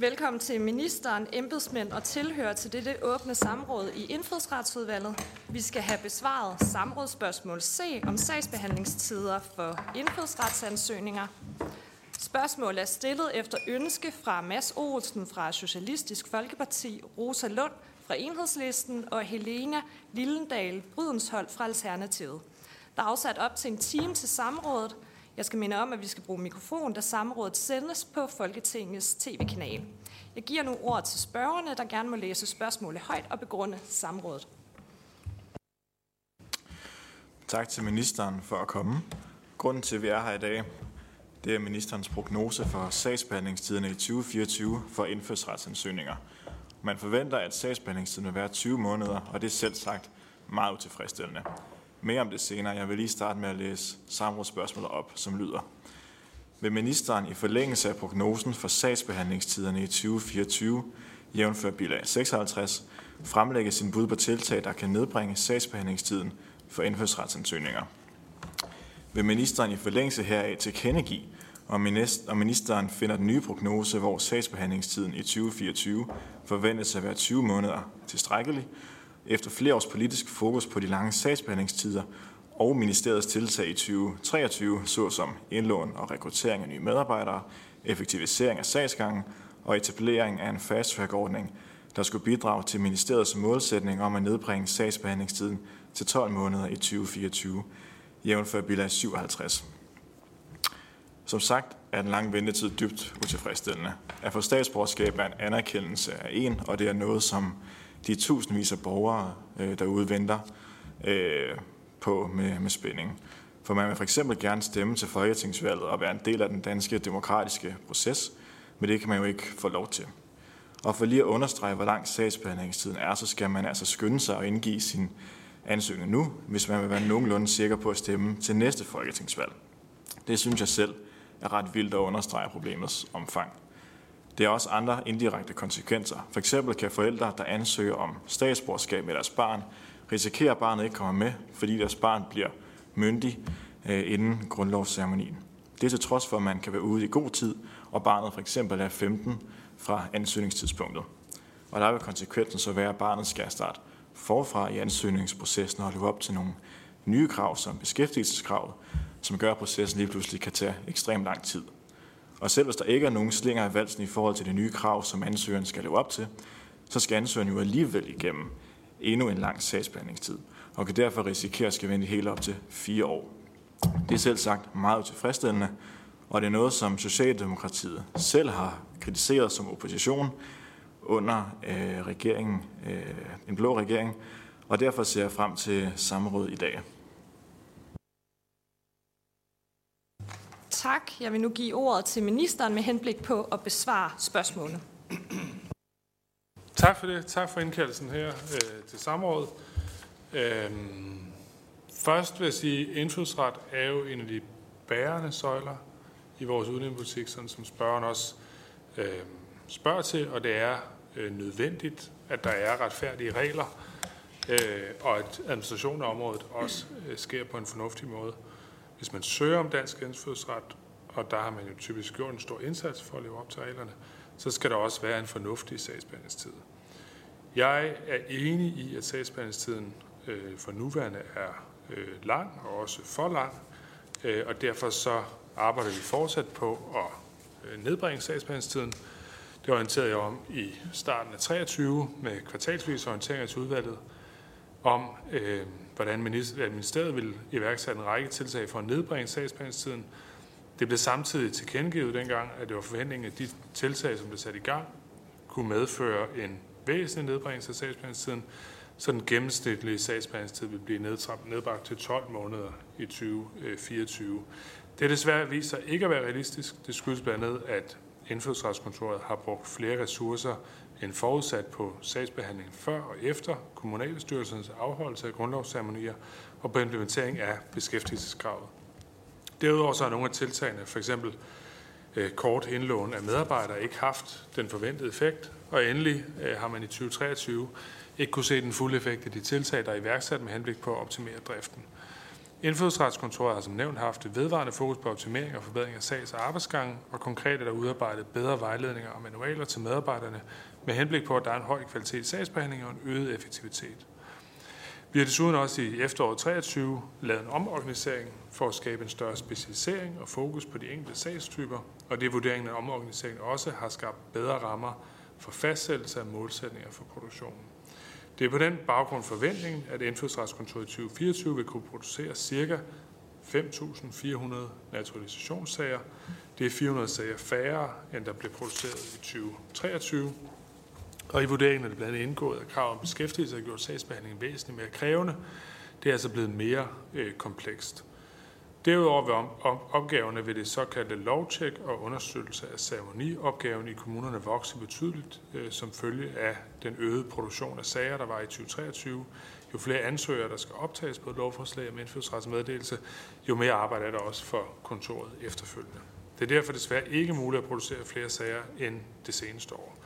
Velkommen til ministeren, embedsmænd og tilhører til dette åbne samråd i Indfødsretsudvalget. Vi skal have besvaret samrådsspørgsmål C om sagsbehandlingstider for indfødsretsansøgninger. Spørgsmålet er stillet efter ønske fra Mads Olsen fra Socialistisk Folkeparti, Rosa Lund fra Enhedslisten og Helena Lillendal Brydenshold fra Alternativet. Der er afsat op til en time til samrådet. Jeg skal minde om, at vi skal bruge mikrofon, da samrådet sendes på Folketingets tv-kanal. Jeg giver nu ordet til spørgerne, der gerne må læse spørgsmålet højt og begrunde samrådet. Tak til ministeren for at komme. Grunden til, at vi er her i dag, det er ministerens prognose for sagsbehandlingstiderne i 2024 for indfødsretsansøgninger. Man forventer, at sagsbehandlingstiden vil være 20 måneder, og det er selv sagt meget utilfredsstillende. Mere om det senere. Jeg vil lige starte med at læse samrådsspørgsmålet op, som lyder. Vil ministeren i forlængelse af prognosen for sagsbehandlingstiderne i 2024, jævnfør bilag 56, fremlægge sin bud på tiltag, der kan nedbringe sagsbehandlingstiden for indfødsretsansøgninger? Vil ministeren i forlængelse heraf tilkendegive, om ministeren finder den nye prognose, hvor sagsbehandlingstiden i 2024 forventes at være 20 måneder tilstrækkelig, efter flere års politisk fokus på de lange sagsbehandlingstider og ministeriets tiltag i 2023, såsom indlån og rekruttering af nye medarbejdere, effektivisering af sagsgangen og etablering af en fast ordning der skulle bidrage til ministeriets målsætning om at nedbringe sagsbehandlingstiden til 12 måneder i 2024, jævnfør bilag 57. Som sagt er den lange ventetid dybt utilfredsstillende. At få statsborgerskab er en anerkendelse af en, og det er noget, som de tusindvis af borgere øh, derude venter øh, på med, med spænding. For man vil for eksempel gerne stemme til folketingsvalget og være en del af den danske demokratiske proces, men det kan man jo ikke få lov til. Og for lige at understrege, hvor lang sagsbehandlingstiden er, så skal man altså skynde sig og indgive sin ansøgning nu, hvis man vil være nogenlunde sikker på at stemme til næste folketingsvalg. Det synes jeg selv er ret vildt at understrege problemets omfang. Det er også andre indirekte konsekvenser. For eksempel kan forældre, der ansøger om statsborgerskab med deres barn, risikere, at barnet ikke kommer med, fordi deres barn bliver myndig øh, inden grundlovsceremonien. Det er til trods for, at man kan være ude i god tid, og barnet for eksempel er 15 fra ansøgningstidspunktet. Og der vil konsekvensen så være, at barnet skal starte forfra i ansøgningsprocessen og leve op til nogle nye krav som beskæftigelseskravet, som gør, at processen lige pludselig kan tage ekstremt lang tid. Og selv hvis der ikke er nogen slinger i valsen i forhold til de nye krav, som ansøgeren skal leve op til, så skal ansøgeren jo alligevel igennem endnu en lang sagsbehandlingstid, og kan derfor risikere at skal vente helt op til fire år. Det er selv sagt meget tilfredsstillende, og det er noget, som Socialdemokratiet selv har kritiseret som opposition under øh, regeringen, øh, en blå regering, og derfor ser jeg frem til samråd i dag. Tak. Jeg vil nu give ordet til ministeren med henblik på at besvare spørgsmålene. Tak for det. Tak for indkaldelsen her øh, til samrådet. Øhm, først vil jeg sige, at indfødsret er jo en af de bærende søjler i vores udenrigspolitik, sådan som spørgeren også øh, spørger til, og det er øh, nødvendigt, at der er retfærdige regler, øh, og at administrationen af området også øh, sker på en fornuftig måde. Hvis man søger om dansk indfødsret, og der har man jo typisk gjort en stor indsats for at leve op til reglerne, så skal der også være en fornuftig sagsbehandlingstid. Jeg er enig i, at sagsbehandlingstiden øh, for nuværende er øh, lang, og også for lang, øh, og derfor så arbejder vi fortsat på at øh, nedbringe sagsbehandlingstiden. Det orienterede jeg om i starten af 23 med kvartalsvis orienteringer til udvalget om, øh, hvordan ministeriet vil iværksætte en række tiltag for at nedbringe sagsbehandlingstiden. Det blev samtidig tilkendegivet dengang, at det var forventningen, at de tiltag, som blev sat i gang, kunne medføre en væsentlig nedbringelse af sagsbehandlingstiden, så den gennemsnitlige sagsbehandlingstid vil blive nedbragt til 12 måneder i 2024. Øh, det er desværre viser ikke at være realistisk. Det skyldes blandt andet, at Indfødsretskontoret har brugt flere ressourcer end forudsat på sagsbehandling før og efter kommunalbestyrelsens afholdelse af grundlovsceremonier og på implementering af beskæftigelseskravet. Derudover så har nogle af tiltagene, f.eks. Øh, kort indlån af medarbejdere, ikke haft den forventede effekt, og endelig øh, har man i 2023 ikke kunne se den fulde effekt af de tiltag, der er iværksat med henblik på at optimere driften. Indfødsretskontoret har som nævnt haft et vedvarende fokus på optimering og forbedring af sags- og arbejdsgange, og konkret er der udarbejdet bedre vejledninger og manualer til medarbejderne med henblik på, at der er en høj kvalitet i sagsbehandling og en øget effektivitet. Vi har desuden også i efteråret 23 lavet en omorganisering for at skabe en større specialisering og fokus på de enkelte sagstyper, og det er vurderingen, at omorganiseringen også har skabt bedre rammer for fastsættelse af målsætninger for produktionen. Det er på den baggrund forventningen, at Indfødsretskontoret i 2024 vil kunne producere ca. 5.400 naturalisationssager. Det er 400 sager færre, end der blev produceret i 2023. Og i vurderingen er det blandt andet indgået, at krav om beskæftigelse har gjort sagsbehandlingen væsentligt mere krævende. Det er altså blevet mere øh, komplekst. Derudover vil opgaverne ved det såkaldte lovtjek og undersøgelse af ceremoniopgaven i kommunerne vokse betydeligt øh, som følge af den øgede produktion af sager, der var i 2023. Jo flere ansøgere, der skal optages på et lovforslag om indfødsretsmeddelelse, jo mere arbejde er der også for kontoret efterfølgende. Det er derfor desværre ikke muligt at producere flere sager end det seneste år.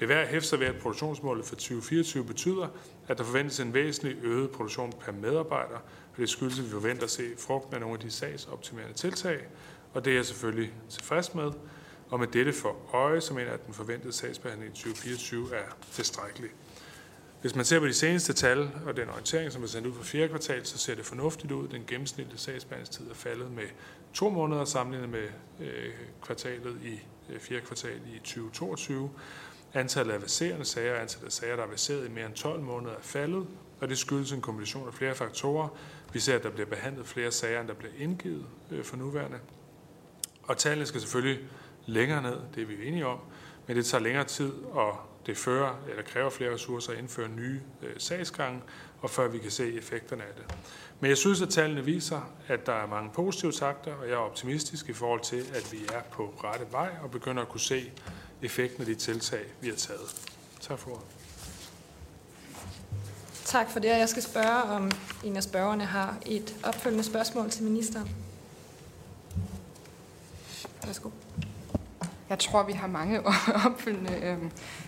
Det er værd at hæfte sig ved, at produktionsmålet for 2024 betyder, at der forventes en væsentlig øget produktion per medarbejder, og det skyldes, at vi forventer at se frugt med nogle af de sagsoptimerende tiltag, og det er jeg selvfølgelig tilfreds med. Og med dette for øje, så mener jeg, at den forventede sagsbehandling i 2024 er tilstrækkelig. Hvis man ser på de seneste tal og den orientering, som er sendt ud for fjerde kvartal, så ser det fornuftigt ud. Den gennemsnitlige sagsbehandlingstid er faldet med to måneder sammenlignet med øh, kvartalet i øh, fjerde kvartal i 2022. Antallet af verserende sager og antallet af sager, der er verseret i mere end 12 måneder, er faldet, og det skyldes en kombination af flere faktorer. Vi ser, at der bliver behandlet flere sager, end der bliver indgivet øh, for nuværende. Og tallene skal selvfølgelig længere ned, det er vi enige om, men det tager længere tid, og det fører, eller kræver flere ressourcer at indføre nye øh, sagsgange, og før vi kan se effekterne af det. Men jeg synes, at tallene viser, at der er mange positive takter, og jeg er optimistisk i forhold til, at vi er på rette vej og begynder at kunne se effekten af de tiltag, vi har taget. Tak for ordet. Tak for det. Jeg skal spørge, om en af spørgerne har et opfølgende spørgsmål til ministeren. Værsgo. Jeg tror, vi har mange opfølgende øh,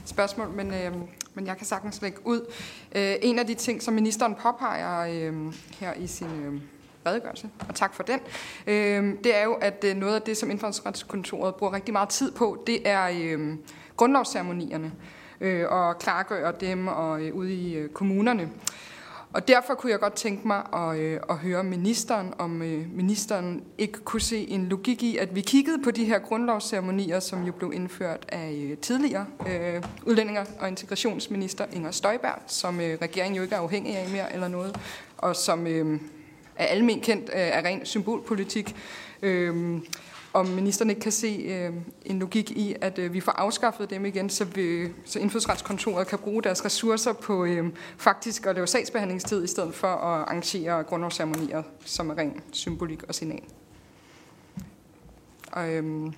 spørgsmål, men, øh, men jeg kan sagtens lægge ud. Øh, en af de ting, som ministeren påpeger øh, her i sin øh, redegørelse, og tak for den, øh, det er jo, at øh, noget af det, som Indfødsretskontoret bruger rigtig meget tid på, det er øh, grundlovsceremonierne øh, og klargøre dem og øh, ude i øh, kommunerne. Og derfor kunne jeg godt tænke mig at, øh, at høre ministeren, om øh, ministeren ikke kunne se en logik i, at vi kiggede på de her grundlovsceremonier, som jo blev indført af øh, tidligere øh, udlændinger og integrationsminister Inger Støjberg, som øh, regeringen jo ikke er afhængig af mere eller noget, og som øh, er almen kendt øh, ren symbolpolitik. Øh, om ministeren ikke kan se øh, en logik i, at øh, vi får afskaffet dem igen, så, vi, så indfødsretskontoret kan bruge deres ressourcer på øh, faktisk at lave sagsbehandlingstid, i stedet for at arrangere grundlovsceremonier, som er ren symbolik og signal. Og, øh,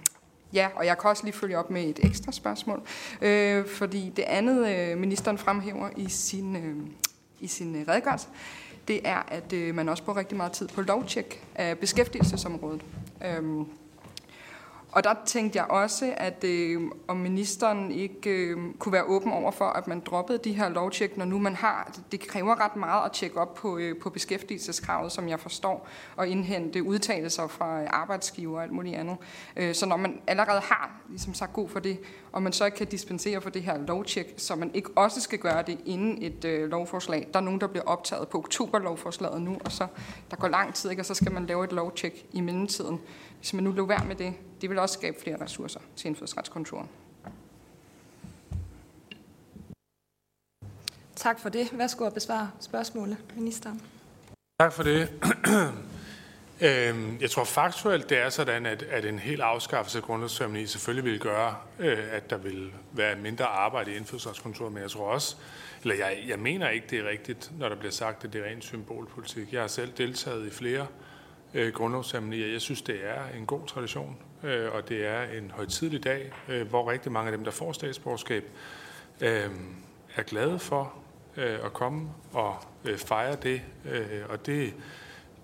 ja, og jeg kan også lige følge op med et ekstra spørgsmål, øh, fordi det andet, øh, ministeren fremhæver i sin, øh, i sin redegørelse, det er, at øh, man også bruger rigtig meget tid på lovtjek af beskæftigelsesområdet. Øh, og der tænkte jeg også, at øh, om ministeren ikke øh, kunne være åben over for, at man droppede de her lovtjek, når nu man har, det kræver ret meget at tjekke op på, øh, på beskæftigelseskravet, som jeg forstår, og indhente udtalelser fra øh, arbejdsgiver og alt muligt andet. Øh, så når man allerede har ligesom sagt god for det, og man så ikke kan dispensere for det her lovtjek, så man ikke også skal gøre det inden et øh, lovforslag. Der er nogen, der bliver optaget på oktoberlovforslaget nu, og så der går lang tid, ikke? og så skal man lave et lovtjek i mellemtiden. Hvis man nu løber værd med det, det vil også skabe flere ressourcer til indfødsretskontoret. Tak for det. Værsgo at besvare spørgsmålet, ministeren. Tak for det. Øhm, jeg tror faktuelt, det er sådan, at, at en helt afskaffelse af grundlovsceremoni selvfølgelig vil gøre, øh, at der vil være mindre arbejde i indfødsretskontoret, men jeg tror også, eller jeg, jeg mener ikke, det er rigtigt, når der bliver sagt, at det er rent symbolpolitik. Jeg har selv deltaget i flere øh, Øh, grundlovsceremonier. Jeg synes, det er en god tradition, øh, og det er en højtidlig dag, øh, hvor rigtig mange af dem, der får statsborgerskab, øh, er glade for øh, at komme og øh, fejre det. Øh, og det,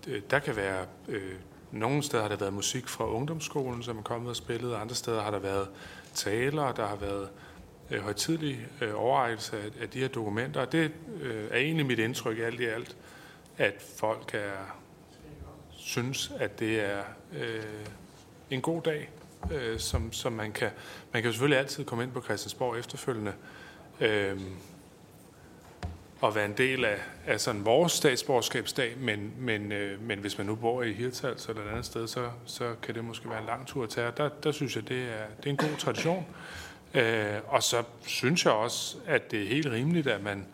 det, der kan være... Øh, nogle steder har der været musik fra ungdomsskolen, som er kommet og spillet, og andre steder har der været taler, der har været øh, højtidlig øh, overrækkelse af, af de her dokumenter. Og det øh, er egentlig mit indtryk alt i alt, at folk er synes, at det er øh, en god dag, øh, som, som man kan... Man kan jo selvfølgelig altid komme ind på Christiansborg efterfølgende øh, og være en del af, af sådan vores statsborgerskabsdag, men, men, øh, men hvis man nu bor i Hirtals eller et andet sted, så, så kan det måske være en lang tur at tage. Der, der synes jeg, det er, det er en god tradition. Øh, og så synes jeg også, at det er helt rimeligt, at man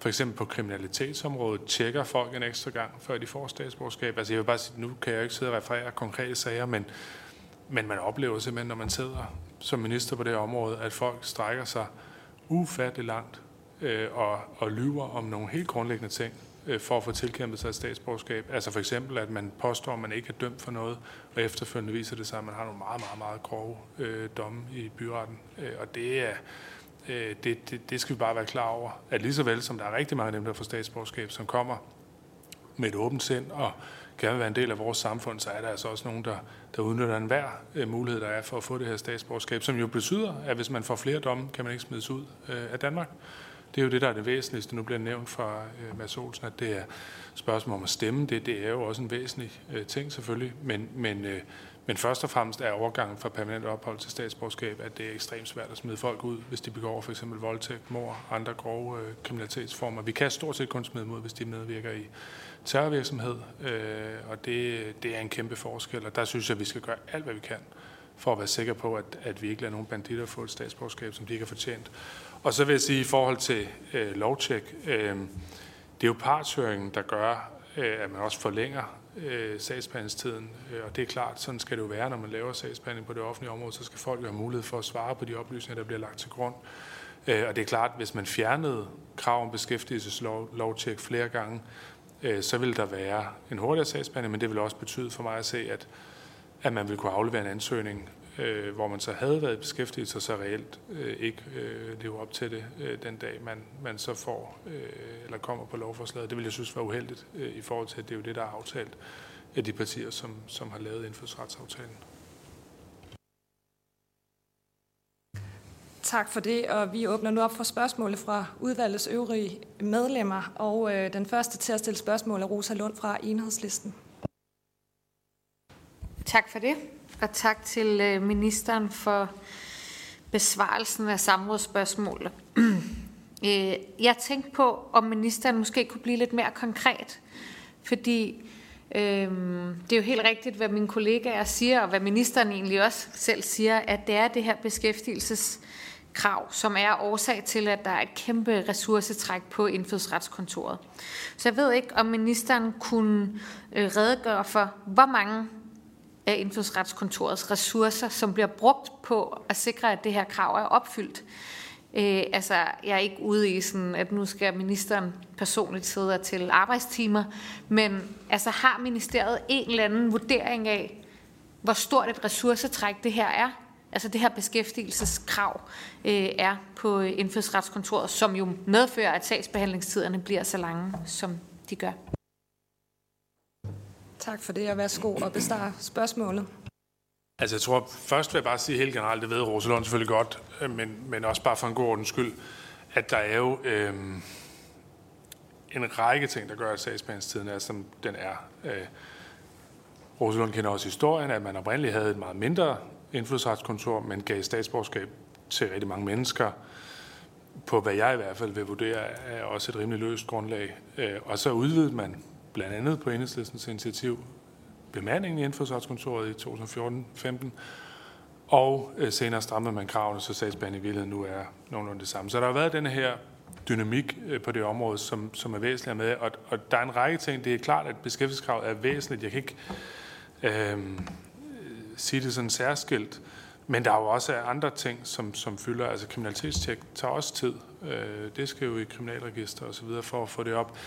for eksempel på kriminalitetsområdet tjekker folk en ekstra gang, før de får statsborgerskab. Altså jeg vil bare sige, nu kan jeg jo ikke sidde og referere konkrete sager, men, men man oplever simpelthen, når man sidder som minister på det område, at folk strækker sig ufattelig langt øh, og, og lyver om nogle helt grundlæggende ting øh, for at få tilkæmpet sig et statsborgerskab. Altså for eksempel, at man påstår, at man ikke er dømt for noget, og efterfølgende viser det sig, at man har nogle meget, meget, meget grove øh, domme i byretten. Øh, og det er, øh, Øh, det, det, det skal vi bare være klar over, at lige så vel som der er rigtig mange af dem, der får statsborgerskab, som kommer med et åbent sind og gerne vil være en del af vores samfund, så er der altså også nogen, der, der udnytter enhver øh, mulighed, der er for at få det her statsborgerskab, som jo betyder, at hvis man får flere domme, kan man ikke smides ud øh, af Danmark. Det er jo det, der er det væsentligste. Nu bliver nævnt fra øh, Mads Olsen, at det er spørgsmål om at stemme. Det, det er jo også en væsentlig øh, ting selvfølgelig, men, men, øh, men først og fremmest er overgangen fra permanent ophold til statsborgerskab, at det er ekstremt svært at smide folk ud, hvis de begår for eksempel voldtægt, mor og andre grove øh, kriminalitetsformer. Vi kan stort set kun smide dem ud, hvis de medvirker i terrorvirksomhed, øh, og det, det er en kæmpe forskel, og der synes jeg, at vi skal gøre alt, hvad vi kan for at være sikre på, at, at vi ikke lader nogen banditter få et statsborgerskab, som de ikke har fortjent. Og så vil jeg sige i forhold til øh, lovtjek, øh, det er jo partshøringen, der gør, øh, at man også forlænger øh, sagsbehandlingstiden. Øh, og det er klart, sådan skal det jo være, når man laver sagsbehandling på det offentlige område, så skal folk jo have mulighed for at svare på de oplysninger, der bliver lagt til grund. Øh, og det er klart, hvis man fjernede krav om beskæftigelseslovtjek flere gange, øh, så vil der være en hurtigere sagsbehandling, men det vil også betyde for mig at se, at, at man vil kunne aflevere en ansøgning, øh, hvor man så havde været i beskæftigelse, og så reelt øh, ikke øh, lever op til det øh, den dag, man, man så får øh, eller kommer på lovforslaget. Det vil jeg synes var uheldigt øh, i forhold til, at det er jo det, der er aftalt af de partier, som, som har lavet indfødsretsaftalen. Tak for det, og vi åbner nu op for spørgsmål fra udvalgets øvrige medlemmer. Og øh, den første til at stille spørgsmål er Rosa Lund fra Enhedslisten. Tak for det, og tak til øh, ministeren for besvarelsen af samrådsspørgsmålet. Øh, jeg tænkte på, om ministeren måske kunne blive lidt mere konkret, fordi øh, det er jo helt rigtigt, hvad mine kollegaer siger, og hvad ministeren egentlig også selv siger, at det er det her beskæftigelseskrav, som er årsag til, at der er et kæmpe ressourcetræk på indfødsretskontoret. Så jeg ved ikke, om ministeren kunne øh, redegøre for, hvor mange af indfødsretskontorets ressourcer, som bliver brugt på at sikre, at det her krav er opfyldt. Øh, altså, jeg er ikke ude i sådan, at nu skal ministeren personligt sidde til arbejdstimer, men altså, har ministeriet en eller anden vurdering af, hvor stort et ressourcetræk det her er? altså det her beskæftigelseskrav øh, er på indfødsretskontoret, som jo medfører, at sagsbehandlingstiderne bliver så lange, som de gør. Tak for det, og værsgo og består spørgsmålet. Altså jeg tror, først vil jeg bare sige helt generelt, det ved Rosalund selvfølgelig godt, øh, men, men også bare for en god ordens skyld, at der er jo øh, en række ting, der gør, at sagsbehandlingstiden er, som den er. Øh, Rosalund kender også historien, at man oprindeligt havde et meget mindre indflydsretskontor, men gav statsborgerskab til rigtig mange mennesker, på hvad jeg i hvert fald vil vurdere, er også et rimelig løst grundlag. Øh, og så udvidede man blandt andet på enhedslistens initiativ bemandingen i indfødsretskontoret i 2014-15, og øh, senere strammede man kravene, så sagsbehandling i virkeligheden nu er nogenlunde det samme. Så der har været den her dynamik øh, på det område, som, som er væsentlig med, og, og der er en række ting. Det er klart, at beskæftigelseskravet er væsentligt. Jeg kan ikke øh, sige det sådan særskilt. Men der er jo også andre ting, som, som fylder. Altså kriminalitetstjek tager også tid. Øh, det skal jo i kriminalregister og så videre for at få det op.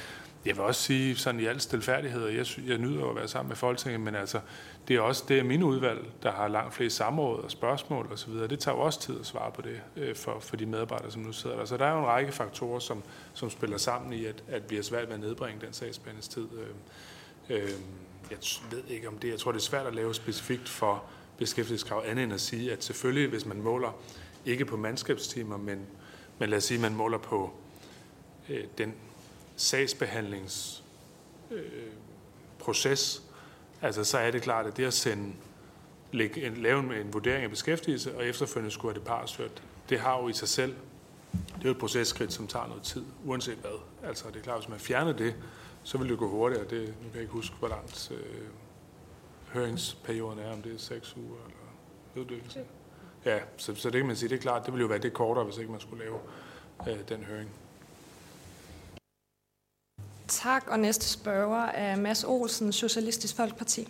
Jeg vil også sige sådan i al stilfærdighed, jeg, jeg nyder at være sammen med Folketinget, men altså, det er også det er mine udvalg, der har langt flere samråd og spørgsmål og så videre. Det tager jo også tid at svare på det øh, for, for de medarbejdere, som nu sidder der. Så der er jo en række faktorer, som, som spiller sammen i, at, at vi har svært ved at nedbringe den sagsbehandlingstid. Øh, øh, jeg ved ikke om det. Jeg tror, det er svært at lave specifikt for beskæftigelseskrav, andet end at sige, at selvfølgelig, hvis man måler ikke på mandskabstimer, men, men lad os sige, at man måler på øh, den sagsbehandlingsproces, øh, altså så er det klart, at det at sende, lægge en, lave en, en vurdering af beskæftigelse, og efterfølgende skulle have det partsført, det har jo i sig selv, det er jo et processkridt, som tager noget tid, uanset hvad. Altså det er klart, hvis man fjerner det, så vil det gå hurtigere. Det, nu kan jeg ikke huske, hvor langt øh, høringsperioden er, om det er seks uger, eller ved du ikke? Ja, så, så det kan man sige, det er klart, det ville jo være det kortere, hvis ikke man skulle lave øh, den høring. Tak, og næste spørger er Mads Olsen, Socialistisk Folkeparti.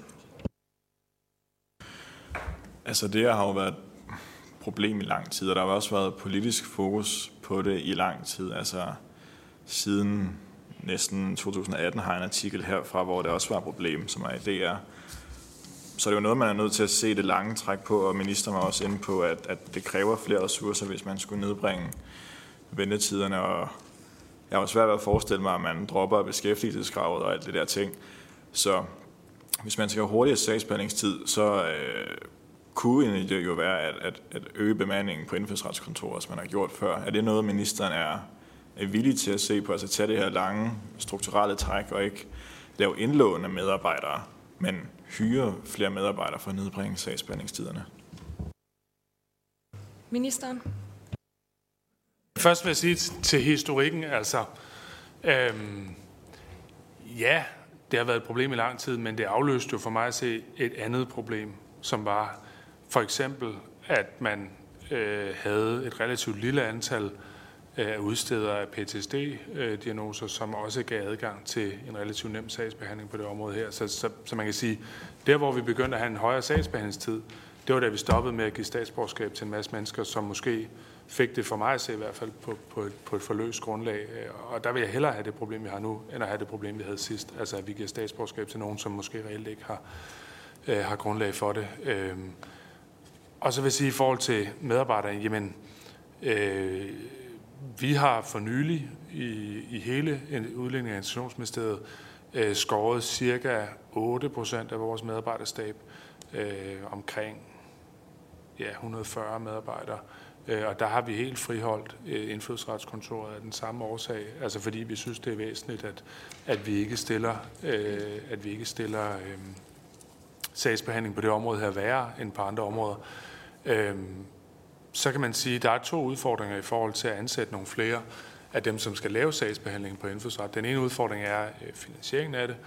Altså det har jo været et problem i lang tid, og der har også været politisk fokus på det i lang tid. Altså siden næsten 2018 har jeg en artikel herfra, hvor det også var et problem, som er DR. Så det er jo noget, man er nødt til at se det lange træk på, og ministeren var også inde på, at, at det kræver flere ressourcer, hvis man skulle nedbringe ventetiderne, og jeg har svært ved at forestille mig, at man dropper beskæftigelseskravet og alt det der ting. Så hvis man skal have hurtigere sagsbehandlingstid, så øh, kunne det jo være at, at, at øge bemandingen på indfødsretskontoret, som man har gjort før. Er det noget, ministeren er, er villig til at se på, altså tage det her lange strukturelle træk og ikke lave indlån af medarbejdere, men hyre flere medarbejdere for at nedbringe sagsbehandlingstiderne? Ministeren. Først vil jeg sige til historikken, altså, øhm, ja, det har været et problem i lang tid, men det afløste jo for mig at se et andet problem, som var for eksempel, at man øh, havde et relativt lille antal af udsteder af PTSD-diagnoser, som også gav adgang til en relativt nem sagsbehandling på det område her. Så, så, så man kan sige, der hvor vi begyndte at have en højere sagsbehandlingstid, det var da vi stoppede med at give statsborgerskab til en masse mennesker, som måske fik det for mig at se i hvert fald på, på, et, på et forløst grundlag. Øh, og der vil jeg hellere have det problem, vi har nu, end at have det problem, vi havde sidst. Altså at vi giver statsborgerskab til nogen, som måske reelt ikke har, øh, har grundlag for det. Øh, og så vil jeg sige i forhold til medarbejdere, jamen, øh, vi har for nylig i, i hele udlænding og institutionsministeriet øh, skåret cirka 8 procent af vores medarbejderstab, øh, omkring ja, 140 medarbejdere. Øh, Øh, og der har vi helt friholdt øh, indfødsretskontoret af den samme årsag, altså fordi vi synes, det er væsentligt, at, at vi ikke stiller, øh, at vi ikke stiller øh, sagsbehandling på det område her værre end på andre områder. Øh, så kan man sige, at der er to udfordringer i forhold til at ansætte nogle flere af dem, som skal lave sagsbehandling på indfødsret. Den ene udfordring er øh, finansieringen af det.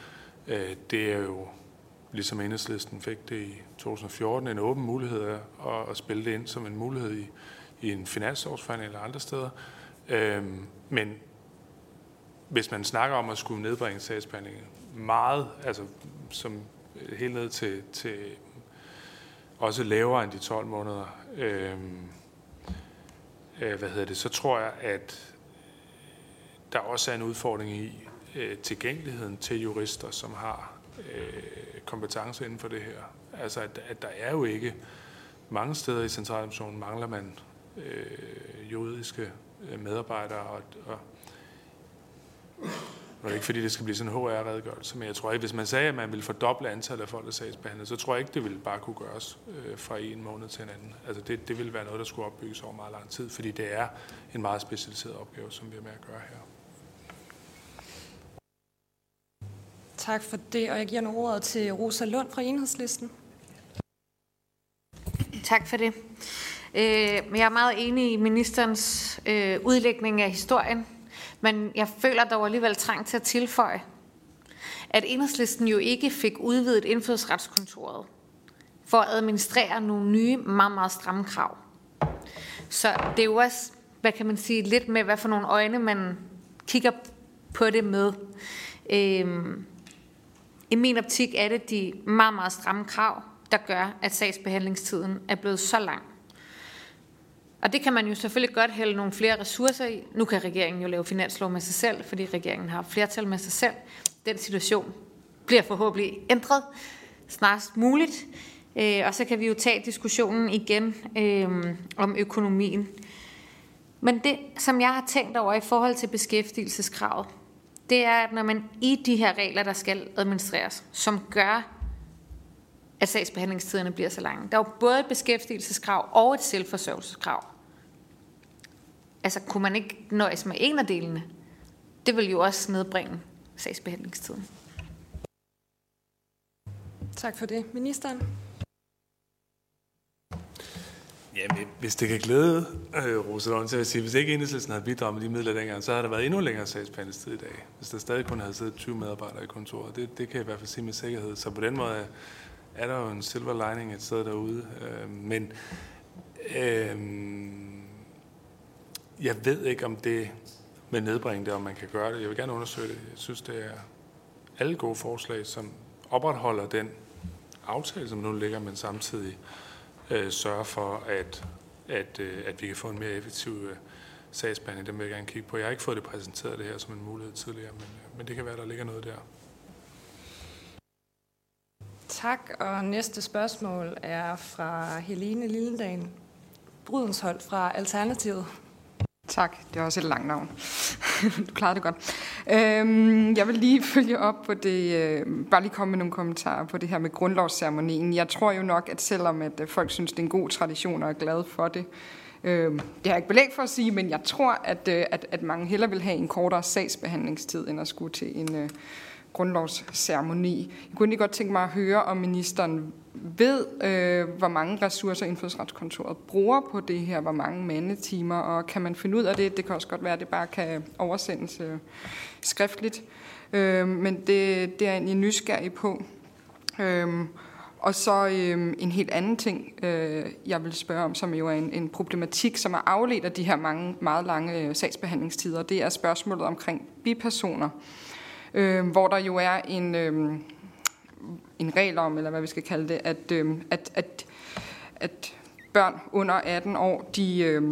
Øh, det er jo, ligesom enhedslisten fik det i 2014, en åben mulighed at, at spille det ind som en mulighed i, i en finansårsforhandling eller andre steder. Øhm, men hvis man snakker om at skulle nedbringe sagsbehandlingen meget, altså som helt ned til, til også lavere end de 12 måneder, øhm, øh, hvad hedder det, så tror jeg, at der også er en udfordring i øh, tilgængeligheden til jurister, som har øh, kompetence inden for det her. Altså, at, at der er jo ikke mange steder i centraladministrationen mangler man øh, juridiske øh, medarbejdere. Og, og, og det er ikke fordi, det skal blive sådan en HR-redegørelse, men jeg tror ikke, hvis man sagde, at man ville fordoble antallet af folk, der sagsbehandler, så tror jeg ikke, det ville bare kunne gøres øh, fra en måned til en anden. Altså det, det ville være noget, der skulle opbygges over meget lang tid, fordi det er en meget specialiseret opgave, som vi er med at gøre her. Tak for det, og jeg giver nu ordet til Rosa Lund fra Enhedslisten. Tak for det. Øh, jeg er meget enig i ministerens øh, udlægning af historien, men jeg føler dog alligevel trang til at tilføje, at enhedslisten jo ikke fik udvidet indfødsretskontoret for at administrere nogle nye, meget, meget stramme krav. Så det er jo også, hvad kan man sige, lidt med, hvad for nogle øjne man kigger på det med. Øhm, I min optik er det de meget, meget stramme krav, der gør, at sagsbehandlingstiden er blevet så lang. Og det kan man jo selvfølgelig godt hælde nogle flere ressourcer i. Nu kan regeringen jo lave finanslov med sig selv, fordi regeringen har flertal med sig selv. Den situation bliver forhåbentlig ændret snarest muligt. Øh, og så kan vi jo tage diskussionen igen øh, om økonomien. Men det, som jeg har tænkt over i forhold til beskæftigelseskravet, det er, at når man i de her regler, der skal administreres, som gør, at sagsbehandlingstiderne bliver så lange. Der er jo både et beskæftigelseskrav og et selvforsørgelseskrav. Altså, kunne man ikke nøjes med en af delene? Det vil jo også nedbringe sagsbehandlingstiden. Tak for det. Ministeren? Jamen, hvis det kan glæde øh, Rosalund til at sige, hvis ikke enhedslisten havde bidraget med de midler dengang, så havde der været endnu længere sagsbehandlingstid i dag. Hvis der stadig kun havde siddet 20 medarbejdere i kontoret. Det, det kan jeg i hvert fald sige med sikkerhed. Så på den måde er der jo en silver lining et sted derude. Øh, men øh, jeg ved ikke, om det med nedbringe det, om man kan gøre det. Jeg vil gerne undersøge det. Jeg synes, det er alle gode forslag, som opretholder den aftale, som nu ligger, men samtidig øh, sørger for, at, at, øh, at vi kan få en mere effektiv øh, sagsbehandling. Dem vil jeg gerne kigge på. Jeg har ikke fået det præsenteret det her som en mulighed tidligere, men, øh, men det kan være, der ligger noget der. Tak, og næste spørgsmål er fra Helene Lillendal, Brudenshold fra Alternativet. Tak, det er også et langt navn. du klarede det godt. Øhm, jeg vil lige følge op på det, øh, bare lige komme med nogle kommentarer på det her med grundlovsceremonien. Jeg tror jo nok, at selvom at øh, folk synes, det er en god tradition og er glade for det, øh, det har jeg ikke belæg for at sige, men jeg tror, at, øh, at, at mange hellere vil have en kortere sagsbehandlingstid, end at skulle til en øh, grundlovsceremoni. Jeg kunne lige godt tænke mig at høre, om ministeren ved, øh, hvor mange ressourcer indfødsretskontoret bruger på det her, hvor mange mandetimer, og kan man finde ud af det? Det kan også godt være, at det bare kan oversendes øh, skriftligt, øh, men det, det er jeg egentlig nysgerrig på. Øh, og så øh, en helt anden ting, øh, jeg vil spørge om, som jo er en, en problematik, som er afledt af de her mange meget lange øh, sagsbehandlingstider, det er spørgsmålet omkring bipersoner, øh, øh, hvor der jo er en... Øh, en regel om, eller hvad vi skal kalde det, at, øh, at, at, at børn under 18 år, de, øh,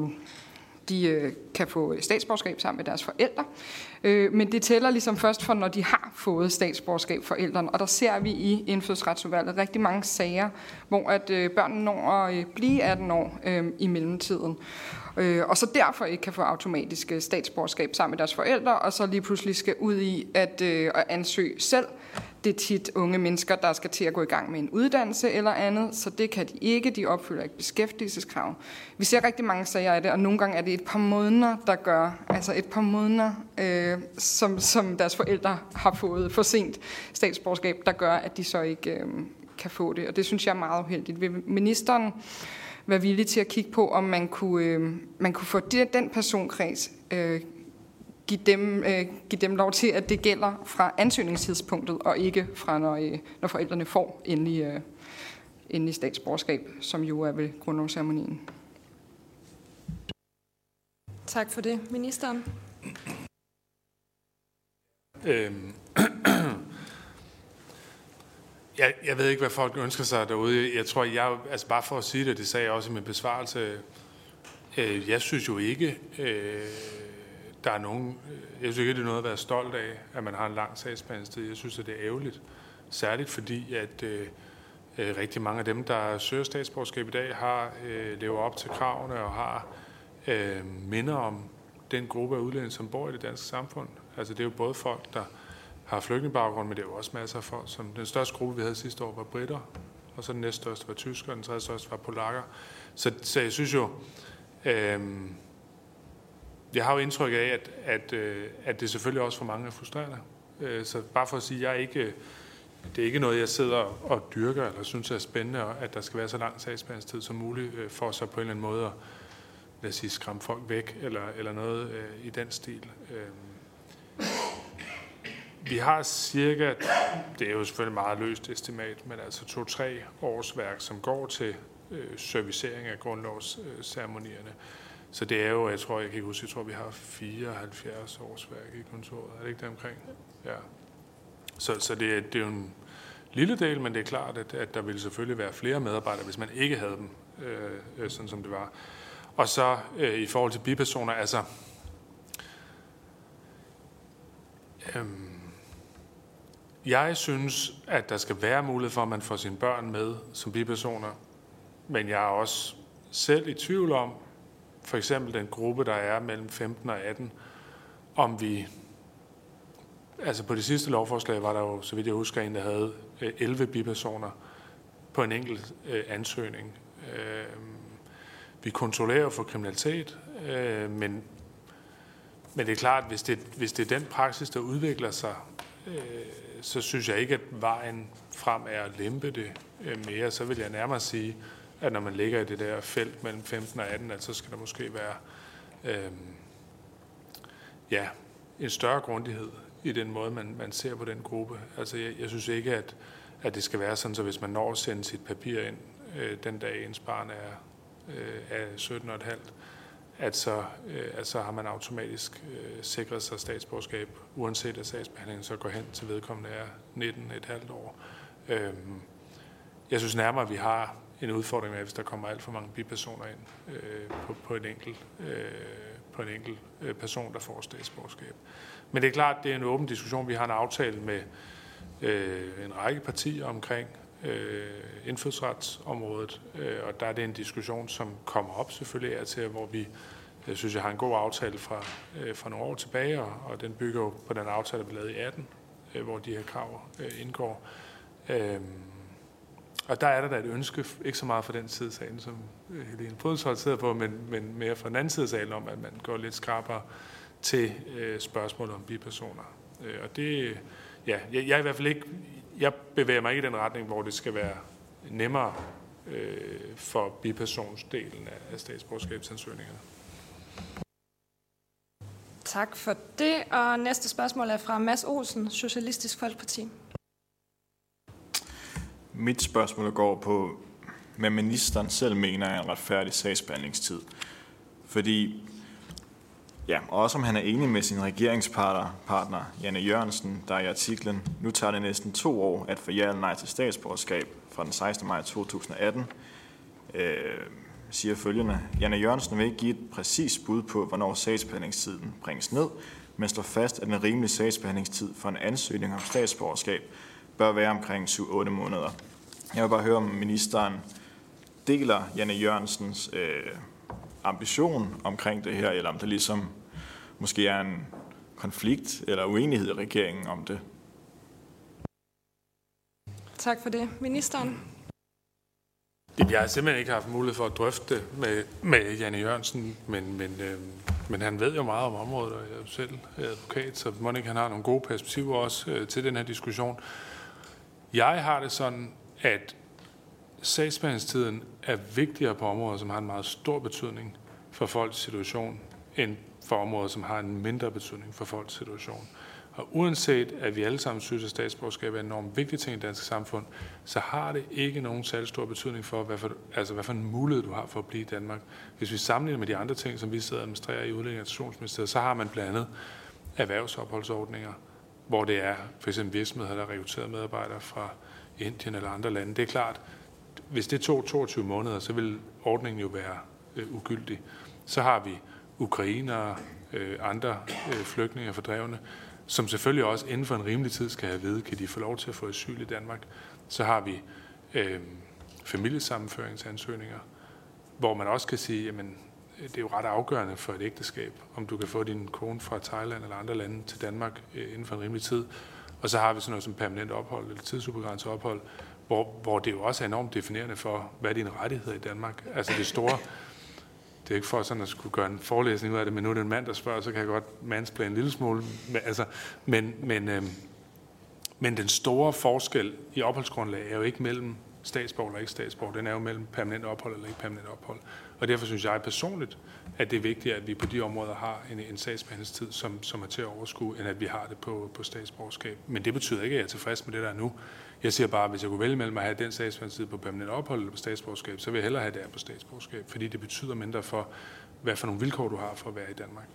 de øh, kan få statsborgerskab sammen med deres forældre. Øh, men det tæller ligesom først for, når de har fået statsborgerskab forældrene. Og der ser vi i indfødsretsudvalget rigtig mange sager, hvor at øh, børnene når at øh, blive 18 år øh, i mellemtiden. Øh, og så derfor ikke kan få automatisk øh, statsborgerskab sammen med deres forældre, og så lige pludselig skal ud i at, øh, at ansøge selv det er tit unge mennesker, der skal til at gå i gang med en uddannelse eller andet, så det kan de ikke. De opfylder ikke beskæftigelseskrav. Vi ser rigtig mange sager af det, og nogle gange er det et par måneder, der gør, altså et par måneder, øh, som, som deres forældre har fået for sent statsborgerskab, der gør, at de så ikke øh, kan få det. Og det synes jeg er meget uheldigt. Vil ministeren være villig til at kigge på, om man kunne, øh, man kunne få den personkreds øh, give dem, øh, give dem lov til, at det gælder fra ansøgningstidspunktet, og ikke fra når, øh, når forældrene får endelig, øh, endelig statsborgerskab, som jo er ved grundlovsceremonien. Tak for det. Ministeren? Øhm. jeg, jeg ved ikke, hvad folk ønsker sig derude. Jeg tror, jeg, altså bare for at sige det, det sagde jeg også i min besvarelse, øh, jeg synes jo ikke, øh, der er nogen, øh, jeg synes ikke, det er noget at være stolt af, at man har en lang sagsbehandlingstid. Jeg synes, at det er ærgerligt. Særligt fordi, at øh, øh, rigtig mange af dem, der søger statsborgerskab i dag, har øh, lever op til kravene og har øh, minder om den gruppe af udlændinge, som bor i det danske samfund. Altså det er jo både folk, der har flygtningebaggrund, men det er jo også masser af folk, som den største gruppe, vi havde sidste år, var britter, og så den næststørste var tysker, og den tredje største var polakker. Så, så jeg synes jo, øh, jeg har jo indtryk af, at, at, øh, at det selvfølgelig også for mange er frustrerende. Øh, så bare for at sige, jeg er ikke, det er ikke noget, jeg sidder og dyrker, eller synes er spændende, at der skal være så lang sagsbehandlingstid som muligt, øh, for så på en eller anden måde at lad os sige, skræmme folk væk, eller, eller noget i den stil. Vi har cirka, det er jo selvfølgelig meget løst estimat, men altså to-tre års værk, som går til servicering af grundlovsceremonierne. Så det er jo, jeg tror, jeg kan ikke huske, jeg tror, vi har 74 årsværk i kontoret. Er det ikke det omkring? Ja. Så, så det, er, det er jo en lille del, men det er klart, at, at der ville selvfølgelig være flere medarbejdere, hvis man ikke havde dem, øh, øh sådan som det var. Og så øh, i forhold til bipersoner, altså... Øh, jeg synes, at der skal være mulighed for, at man får sine børn med som bipersoner, men jeg er også selv i tvivl om, for eksempel den gruppe, der er mellem 15 og 18, om vi... Altså på det sidste lovforslag var der jo, så vidt jeg husker, en, der havde øh, 11 bipersoner på en enkelt øh, ansøgning. Øh, vi kontrollerer for kriminalitet, øh, men, men det er klart, hvis det, hvis det er den praksis, der udvikler sig øh, så synes jeg ikke, at vejen frem er at lempe det øh, mere. Så vil jeg nærmere sige, at når man ligger i det der felt mellem 15 og 18, at så skal der måske være øh, ja, en større grundighed i den måde, man, man ser på den gruppe. Altså, jeg, jeg synes ikke, at, at det skal være sådan, så hvis man når at sende sit papir ind øh, den dag, ens barn er, øh, er 17,5, at så, øh, at så har man automatisk øh, sikret sig statsborgerskab, uanset at sagsbehandlingen så går hen til vedkommende er 19,5 år. Øh, jeg synes nærmere, at vi har en udfordring med, hvis der kommer alt for mange bipersoner ind øh, på, på en enkelt, øh, på en enkelt øh, person, der får statsborgerskab. Men det er klart, det er en åben diskussion. Vi har en aftale med øh, en række partier omkring øh, indfødsretsområdet, øh, og der er det en diskussion, som kommer op selvfølgelig af til, hvor vi jeg synes, jeg har en god aftale fra, øh, fra nogle år tilbage, og, og den bygger jo på den aftale, der blev lavet i 18, øh, hvor de her krav øh, indgår. Øh, og der er der da et ønske, ikke så meget fra den side af salen, som øh, Helene Brydensholt sidder på, men, men mere fra den anden side af salen om, at man går lidt skarpere til øh, spørgsmålet om bipersoner. Øh, og det, ja, jeg, jeg i hvert fald ikke, jeg bevæger mig ikke i den retning, hvor det skal være nemmere øh, for bipersonsdelen af, af statsborgerskabsansøgningerne. Tak for det. Og næste spørgsmål er fra Mads Olsen, Socialistisk Folkeparti. Mit spørgsmål går på, hvad ministeren selv mener er en retfærdig sagsbehandlingstid. Fordi, ja, også om han er enig med sin regeringspartner, partner, Janne Jørgensen, der i artiklen, nu tager det næsten to år at få ja eller nej til statsborgerskab fra den 16. maj 2018, øh, siger følgende. Janne Jørgensen vil ikke give et præcist bud på, hvornår sagsbehandlingstiden bringes ned, men står fast, at en rimelig sagsbehandlingstid for en ansøgning om statsborgerskab bør være omkring 7-8 måneder. Jeg vil bare høre, om ministeren deler Janne Jørgensens øh, ambition omkring det her, eller om det ligesom måske er en konflikt eller uenighed i regeringen om det. Tak for det. Ministeren? Jeg har simpelthen ikke haft mulighed for at drøfte det med, med Janne Jørgensen, men, men, øh, men han ved jo meget om området, og jeg er jo selv advokat, så Monika han har nogle gode perspektiver også øh, til den her diskussion. Jeg har det sådan, at sagsbehandlingstiden er vigtigere på områder, som har en meget stor betydning for folks situation, end for områder, som har en mindre betydning for folks situation. Og uanset at vi alle sammen synes, at statsborgerskab er en enormt vigtig ting i det danske samfund, så har det ikke nogen særlig stor betydning for, hvad for, altså hvad for en mulighed du har for at blive i Danmark. Hvis vi sammenligner med de andre ting, som vi sidder og administrerer i Udlændinge- så har man blandt andet erhvervsopholdsordninger, hvor det er for eksempel virksomheder, der rekrutterer rekrutteret medarbejdere fra Indien eller andre lande. Det er klart, hvis det tog 22 måneder, så vil ordningen jo være øh, ugyldig. Så har vi ukrainere, øh, andre øh, flygtninge og fordrevne, som selvfølgelig også inden for en rimelig tid skal have at vide, kan de få lov til at få asyl i Danmark. Så har vi øh, familiesammenføringsansøgninger, hvor man også kan sige, jamen det er jo ret afgørende for et ægteskab, om du kan få din kone fra Thailand eller andre lande til Danmark øh, inden for en rimelig tid. Og så har vi sådan noget som permanent ophold eller tidsubegrænset ophold, hvor, hvor det jo også er enormt definerende for, hvad er dine rettigheder i Danmark. Altså det store, det er ikke for sådan at skulle gøre en forelæsning ud af det, men nu er det en mand, der spørger, så kan jeg godt mansplane en lille smule. Men, altså, men, men, øh, men den store forskel i opholdsgrundlag er jo ikke mellem statsborger eller ikke statsborger. Den er jo mellem permanent ophold eller ikke permanent ophold. Og derfor synes jeg personligt, at det er vigtigt, at vi på de områder har en, en sagsbehandlingstid, som, som er til at overskue, end at vi har det på, på statsborgerskab. Men det betyder ikke, at jeg er tilfreds med det, der er nu. Jeg siger bare, at hvis jeg kunne vælge mellem at have den sagsbehandlingstid på permanent ophold eller på statsborgerskab, så vil jeg hellere have det her på statsborgerskab, fordi det betyder mindre for, hvad for nogle vilkår du har for at være i Danmark.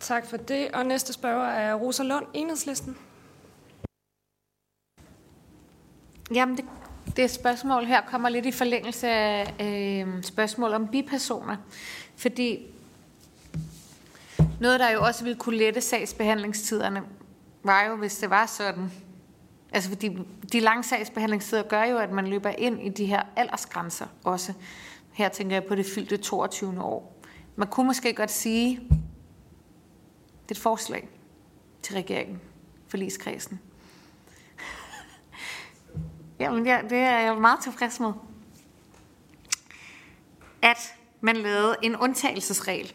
Tak for det. Og næste spørger er Rosa Lund, Enhedslisten. Jamen, det, det spørgsmål her kommer lidt i forlængelse af øh, spørgsmål om bipersoner. Fordi noget, der jo også ville kunne lette sagsbehandlingstiderne, var jo, hvis det var sådan. Altså, fordi de lange sagsbehandlingstider gør jo, at man løber ind i de her aldersgrænser også. Her tænker jeg på det fyldte 22. år. Man kunne måske godt sige, det er et forslag til regeringen, forligskredsen. Jamen, ja, det er jeg meget tilfreds med. At man lavede en undtagelsesregel,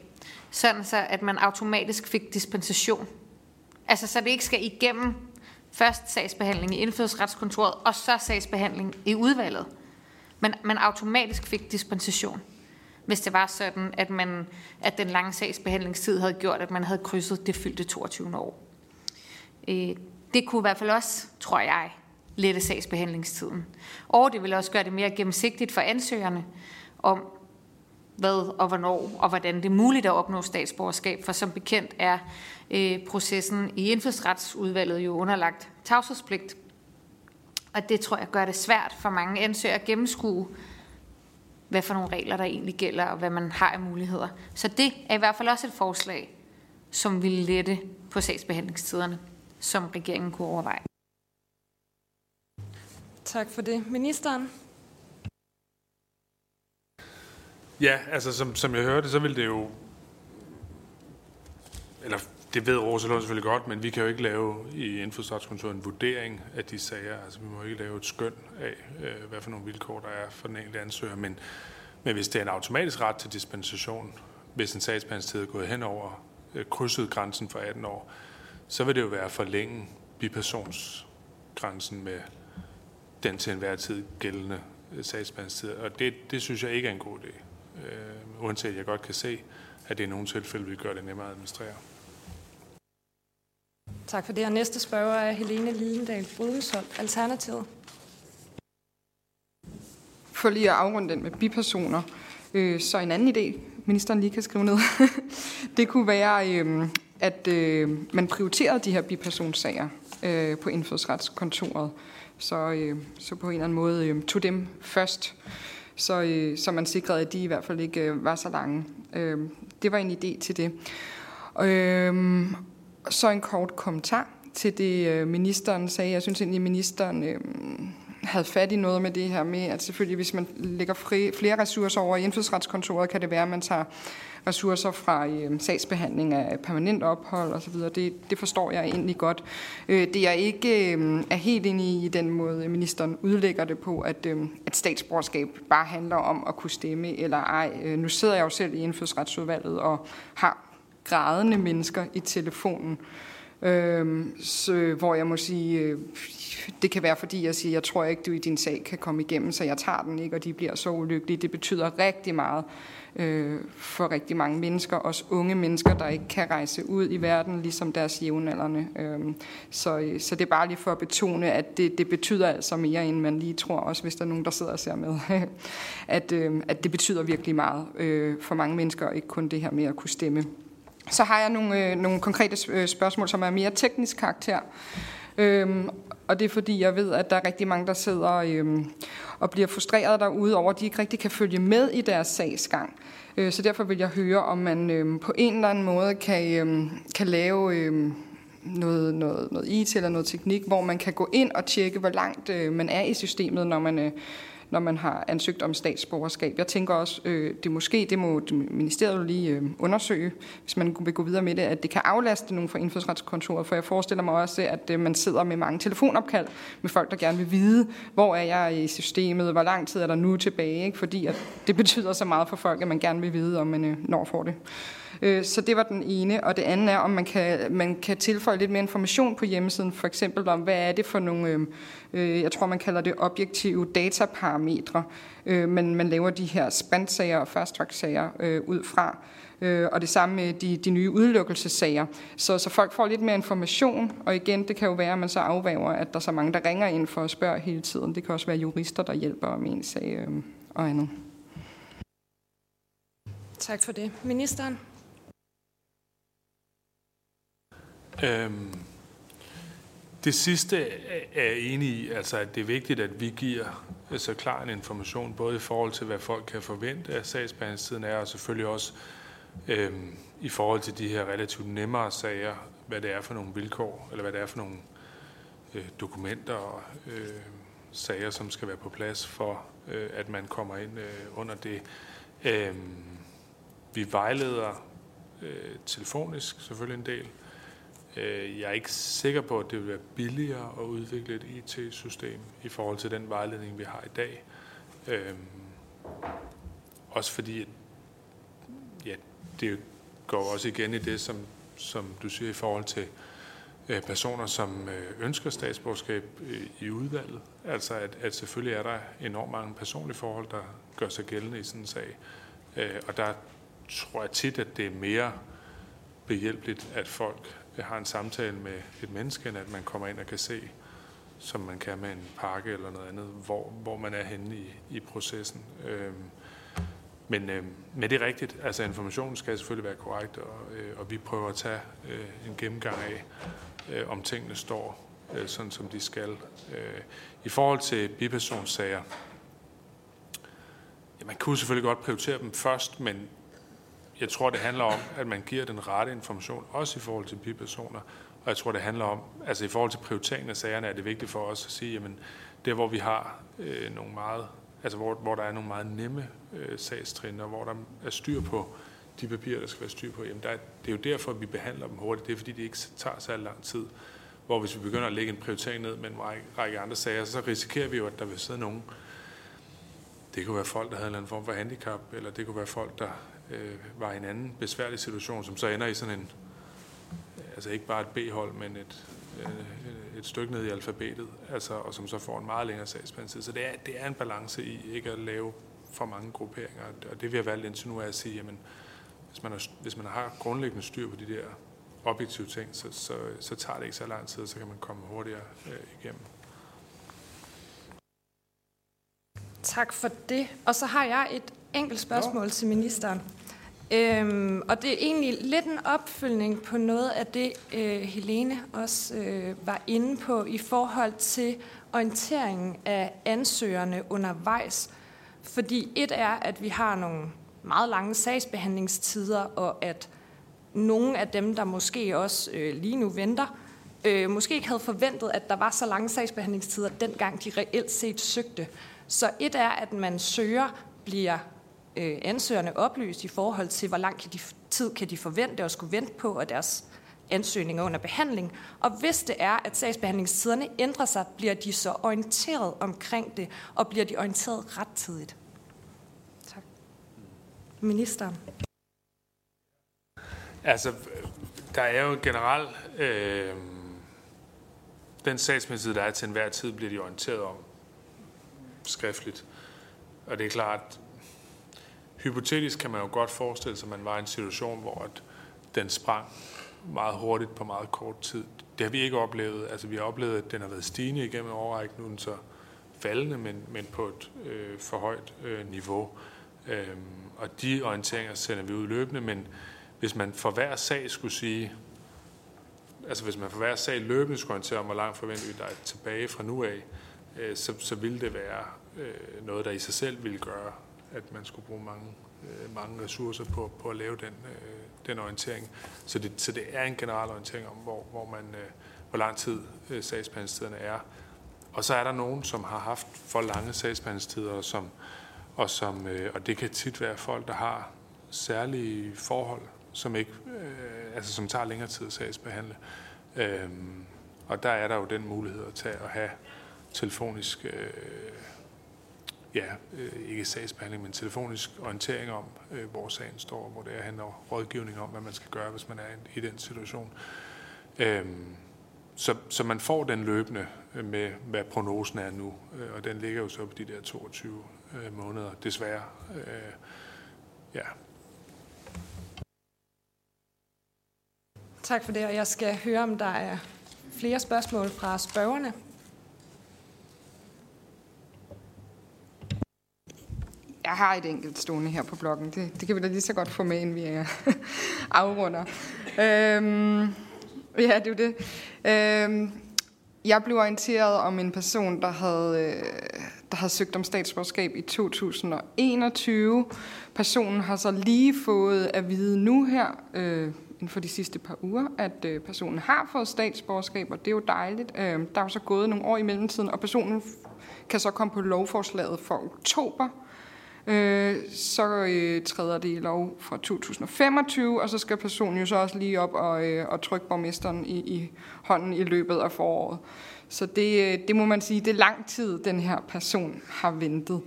sådan så at man automatisk fik dispensation Altså, så det ikke skal igennem først sagsbehandling i indfødsretskontoret, og så sagsbehandling i udvalget. Men man automatisk fik dispensation, hvis det var sådan, at, man, at den lange sagsbehandlingstid havde gjort, at man havde krydset det fyldte 22 år. Øh, det kunne i hvert fald også, tror jeg, lette sagsbehandlingstiden. Og det vil også gøre det mere gennemsigtigt for ansøgerne om, hvad og hvornår og hvordan det er muligt at opnå statsborgerskab, for som bekendt er øh, processen i indfødsretsudvalget jo underlagt tavshedspligt. Og det tror jeg gør det svært for mange ansøgere at gennemskue, hvad for nogle regler der egentlig gælder, og hvad man har af muligheder. Så det er i hvert fald også et forslag, som vil lette på sagsbehandlingstiderne, som regeringen kunne overveje. Tak for det. Ministeren? Ja, altså som, som jeg hørte, så vil det jo, eller det ved Rosalund selvfølgelig godt, men vi kan jo ikke lave i indfødsretskontoret en vurdering af de sager. Altså vi må ikke lave et skøn af, øh, hvad for nogle vilkår der er for den enkelte ansøger. Men, men hvis det er en automatisk ret til dispensation, hvis en sagsbehandlingstid er gået hen over øh, krydset grænsen for 18 år, så vil det jo være at forlænge bipersonsgrænsen med den til enhver tid gældende øh, sagsbehandlingstid. Og det, det synes jeg ikke er en god idé. Øh, uanset at jeg godt kan se, at det i nogle tilfælde vil gøre det nemmere at administrere. Tak for det. Og næste spørger er Helene Lidendal Brydensholt, Alternativet. For lige at afrunde den med bipersoner, øh, så en anden idé, ministeren lige kan skrive ned, det kunne være, øh, at øh, man prioriterede de her bipersonssager øh, på indfødsretskontoret. Så, øh, så på en eller anden måde øh, tog dem først, så, øh, så man sikrede, at de i hvert fald ikke øh, var så lange. Øh, det var en idé til det. Øh, så en kort kommentar til det, øh, ministeren sagde. Jeg synes egentlig, at ministeren øh, havde fat i noget med det her med, at selvfølgelig, hvis man lægger fri, flere ressourcer over i indfødsretskontoret, kan det være, at man tager ressourcer fra øh, sagsbehandling af permanent ophold osv. Det, det forstår jeg egentlig godt. Øh, det jeg ikke øh, er helt enig i, i den måde, ministeren udlægger det på, at, øh, at statsborgerskab bare handler om at kunne stemme eller ej. Øh, nu sidder jeg jo selv i indfødsretsudvalget og har grædende mennesker i telefonen, øh, så, hvor jeg må sige, øh, det kan være fordi jeg siger, jeg tror ikke, du i din sag kan komme igennem, så jeg tager den ikke, og de bliver så ulykkelige. Det betyder rigtig meget øh, for rigtig mange mennesker, også unge mennesker, der ikke kan rejse ud i verden, ligesom deres jævnaldrende. Øhm, øh, så, så det er bare lige for at betone, at det, det betyder altså mere, end man lige tror, også hvis der er nogen, der sidder og ser med, at, øh, at det betyder virkelig meget øh, for mange mennesker, ikke kun det her med at kunne stemme. Så har jeg nogle, øh, nogle konkrete øh, spørgsmål, som er mere teknisk karakter. Øhm, og det er fordi, jeg ved, at der er rigtig mange, der sidder øhm, og bliver frustreret derude over, at de ikke rigtig kan følge med i deres sagsgang. Øh, så derfor vil jeg høre, om man øh, på en eller anden måde kan, øh, kan lave noget, noget, noget IT eller noget teknik, hvor man kan gå ind og tjekke, hvor langt man er i systemet, når man... Når man har ansøgt om statsborgerskab. Jeg tænker også, øh, det måske, det må ministeriet lige øh, undersøge, hvis man vil gå videre med det, at det kan aflaste nogen fra indfødsretskontoret, for jeg forestiller mig også, at øh, man sidder med mange telefonopkald med folk, der gerne vil vide, hvor er jeg i systemet, hvor lang tid er der nu tilbage, ikke? fordi at det betyder så meget for folk, at man gerne vil vide, om man øh, når får det. Øh, så det var den ene. Og det andet er, om man kan, man kan tilføje lidt mere information på hjemmesiden, for eksempel om, hvad er det for nogle, øh, øh jeg tror man kalder det objektive dataparametre, øh, men man laver de her sprintsager og fast sager øh, ud fra. Øh, og det samme med de, de nye udelukkelsessager. Så, så folk får lidt mere information, og igen, det kan jo være, at man så afvæver, at der er så mange, der ringer ind for at spørge hele tiden. Det kan også være jurister, der hjælper om en sag øh, og andet. Tak for det. Ministeren? Øhm, det sidste er jeg enig i, altså at det er vigtigt, at vi giver så klar en information, både i forhold til, hvad folk kan forvente af sagsbehandlingstiden er, og selvfølgelig også øhm, i forhold til de her relativt nemmere sager, hvad det er for nogle vilkår, eller hvad det er for nogle øh, dokumenter og øh, sager, som skal være på plads for, øh, at man kommer ind øh, under det. Øh, vi vejleder øh, telefonisk selvfølgelig en del, Øh, jeg er ikke sikker på, at det vil være billigere at udvikle et IT-system i forhold til den vejledning, vi har i dag. Øhm, også fordi, ja, det går også igen i det, som, som du siger i forhold til øh, personer, som øh, ønsker statsborgerskab øh, i udvalget. Altså at, at selvfølgelig er der enormt mange personlige forhold, der gør sig gældende i sådan en sag. Øh, og der tror jeg tit, at det er mere behjælpeligt, at folk har en samtale med et menneske, end at man kommer ind og kan se, som man kan med en pakke eller noget andet, hvor, hvor man er henne i, i processen. Øhm, men, øh, men det er rigtigt. Altså informationen skal selvfølgelig være korrekt, og, øh, og vi prøver at tage øh, en gennemgang af, øh, om tingene står øh, sådan, som de skal. Øh, I forhold til bipersonssager, ja, man kunne selvfølgelig godt prioritere dem først, men jeg tror, det handler om, at man giver den rette information, også i forhold til bipersoner. Og jeg tror, det handler om, altså i forhold til prioriteringen af sagerne, er det vigtigt for os at sige, jamen, der hvor vi har øh, nogle meget altså hvor, hvor der er nogle meget nemme øh, sagstrin, og hvor der er styr på de papirer, der skal være styr på, jamen der, det er jo derfor, at vi behandler dem hurtigt. Det er fordi, det ikke tager så lang tid. Hvor hvis vi begynder at lægge en prioritering ned med en række, række andre sager, så risikerer vi jo, at der vil sidde nogen. Det kunne være folk, der havde en eller anden form for handicap, eller det kunne være folk, der øh, var en anden besværlig situation, som så ender i sådan en, altså ikke bare et B-hold, men et, øh, et stykke ned i alfabetet, altså, og som så får en meget længere sagsbehandlingstid. Så det er, det er en balance i ikke at lave for mange grupperinger. Og det vi har valgt indtil nu er at sige, jamen, hvis man, har, hvis man har grundlæggende styr på de der objektive ting, så, så, så tager det ikke så lang tid, så kan man komme hurtigere øh, igennem. Tak for det. Og så har jeg et enkelt spørgsmål ja. til ministeren. Øhm, og det er egentlig lidt en opfølgning på noget af det, øh, Helene også øh, var inde på i forhold til orienteringen af ansøgerne undervejs. Fordi et er, at vi har nogle meget lange sagsbehandlingstider, og at nogle af dem, der måske også øh, lige nu venter, øh, måske ikke havde forventet, at der var så lange sagsbehandlingstider, dengang de reelt set søgte. Så et er, at man søger, bliver øh, ansøgerne oplyst i forhold til, hvor lang kan de, tid kan de forvente at skulle vente på, at deres ansøgninger under behandling. Og hvis det er, at sagsbehandlingstiderne ændrer sig, bliver de så orienteret omkring det, og bliver de orienteret rettidigt. Tak. Ministeren. Altså, der er jo generelt øh, den sagsmæssighed, der er til enhver tid, bliver de orienteret om skriftligt. Og det er klart, hypotetisk kan man jo godt forestille sig, at man var i en situation, hvor at den sprang meget hurtigt på meget kort tid. Det har vi ikke oplevet. Altså, vi har oplevet, at den har været stigende igennem overrækken, Nu er den så faldende, men, men på et øh, for højt øh, niveau. Øhm, og de orienteringer sender vi ud løbende, men hvis man for hver sag skulle sige, altså hvis man for hver sag løbende skulle orientere om, hvor langt forventer vi dig tilbage fra nu af, øh, så, så ville det være øh, noget, der i sig selv ville gøre, at man skulle bruge mange, øh, mange ressourcer på, på at lave den, øh, den orientering. Så det, så det er en generel orientering om, hvor, hvor, man, øh, hvor lang tid øh, sagsbehandlingstiderne er. Og så er der nogen, som har haft for lange sagsbehandlingstider, og, som, og, som, øh, og det kan tit være folk, der har særlige forhold, som, ikke, øh, altså, som tager længere tid at sagsbehandle. Øh, og der er der jo den mulighed at, tage, og have telefonisk øh, ja, øh, ikke sagsbehandling, men telefonisk orientering om, øh, hvor sagen står, hvor det er, handler rådgivning om, hvad man skal gøre, hvis man er i, den situation. Øhm, så, så man får den løbende øh, med, hvad prognosen er nu, og den ligger jo så på de der 22 måneder, desværre. Ja. Tak for det, og jeg skal høre, om der er flere spørgsmål fra spørgerne. Jeg har et enkelt stående her på bloggen. Det, det kan vi da lige så godt få med, inden vi er øh, afrunder. Øhm, ja, det er det. Øhm, jeg blev orienteret om en person, der havde, øh, der havde søgt om statsborgerskab i 2021. Personen har så lige fået at vide nu her, øh, inden for de sidste par uger, at øh, personen har fået statsborgerskab, og det er jo dejligt. Øh, der er jo så gået nogle år i mellemtiden, og personen kan så komme på lovforslaget for oktober øh, så øh, træder det i lov fra 2025, og så skal personen jo så også lige op og, øh, og trykke borgmesteren i, i hånden i løbet af foråret. Så det, øh, det må man sige, det er lang tid, den her person har ventet.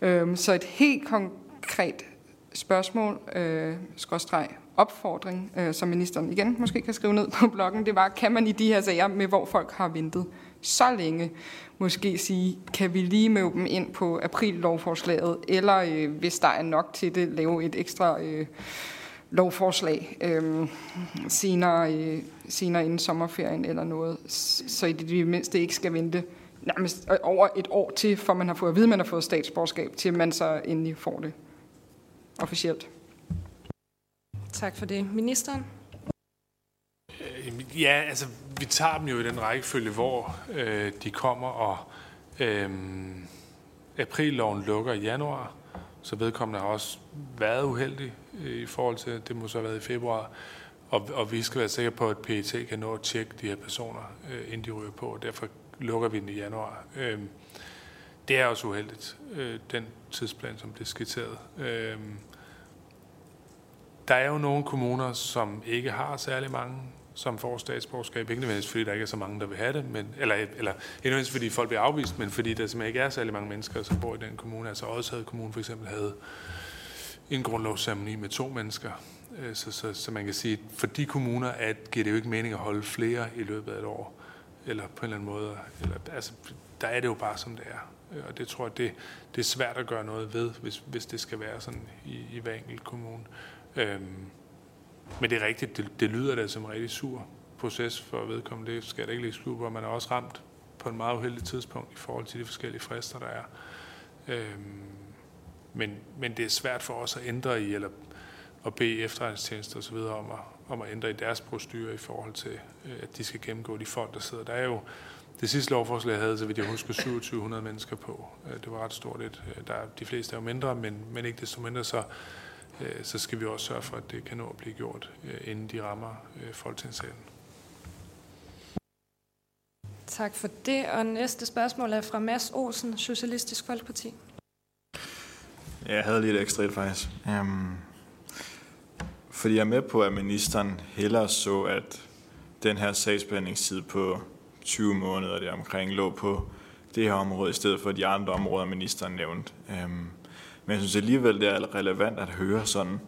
Øh, så et helt konkret spørgsmål, øh, skråstreg opfordring, øh, som ministeren igen måske kan skrive ned på bloggen, det var, kan man i de her sager, med hvor folk har ventet så længe, måske sige, kan vi lige møde dem ind på april-lovforslaget, eller øh, hvis der er nok til det, lave et ekstra øh, lovforslag øh, senere, øh, senere inden sommerferien eller noget, så i det, mindste ikke skal vente nærmest over et år til, for man har fået at vide, at man har fået statsborgerskab, til man så endelig får det officielt. Tak for det. Ministeren? Øh, ja, altså vi tager dem jo i den rækkefølge, hvor øh, de kommer, og øh, aprilloven lukker i januar, så vedkommende har også været uheldig øh, i forhold til, det må så have været i februar, og, og vi skal være sikre på, at PET kan nå at tjekke de her personer, øh, inden de ryger på, og derfor lukker vi den i januar. Øh, det er også uheldigt, øh, den tidsplan, som det er skitseret. Øh, der er jo nogle kommuner, som ikke har særlig mange, som får statsborgerskab. Ikke nødvendigvis, fordi der ikke er så mange, der vil have det, men, eller, eller ikke nødvendigvis, fordi folk bliver afvist, men fordi der simpelthen ikke er særlig mange mennesker, som bor i den kommune. Altså Odshed Kommune for eksempel havde en grundlovsceremoni med to mennesker. Øh, så, så, så man kan sige, at for de kommuner at, giver det jo ikke mening at holde flere i løbet af et år, eller på en eller anden måde. Eller, altså, der er det jo bare, som det er. Øh, og det tror jeg, det, det er svært at gøre noget ved, hvis, hvis det skal være sådan i, i hver enkelt kommune. Øhm, men det er rigtigt, det, det lyder da som en rigtig sur proces for vedkommende. Det skal jeg da ikke lægge skjul på. Man er også ramt på en meget uheldig tidspunkt i forhold til de forskellige frister, der er. Øhm, men, men det er svært for os at ændre i, eller at bede efterretningstjenester osv. Om at, om at ændre i deres procedurer i forhold til, øh, at de skal gennemgå de folk, der sidder. Der er jo det sidste lovforslag havde, så vidt jeg husker, 2700 mennesker på. Øh, det var ret stort et. Øh, der de fleste er jo mindre, men, men ikke desto mindre, så så skal vi også sørge for, at det kan nå at blive gjort, øh, inden de rammer øh, folketingssalen. Tak for det. Og næste spørgsmål er fra Mads Olsen, Socialistisk Folkeparti. Ja, jeg havde lige et ekstra et faktisk. Um, fordi jeg er med på, at ministeren hellere så, at den her sagsbehandlingstid på 20 måneder der omkring lå på det her område, i stedet for de andre områder, ministeren nævnte. Um, men jeg synes alligevel, det er relevant at høre sådan,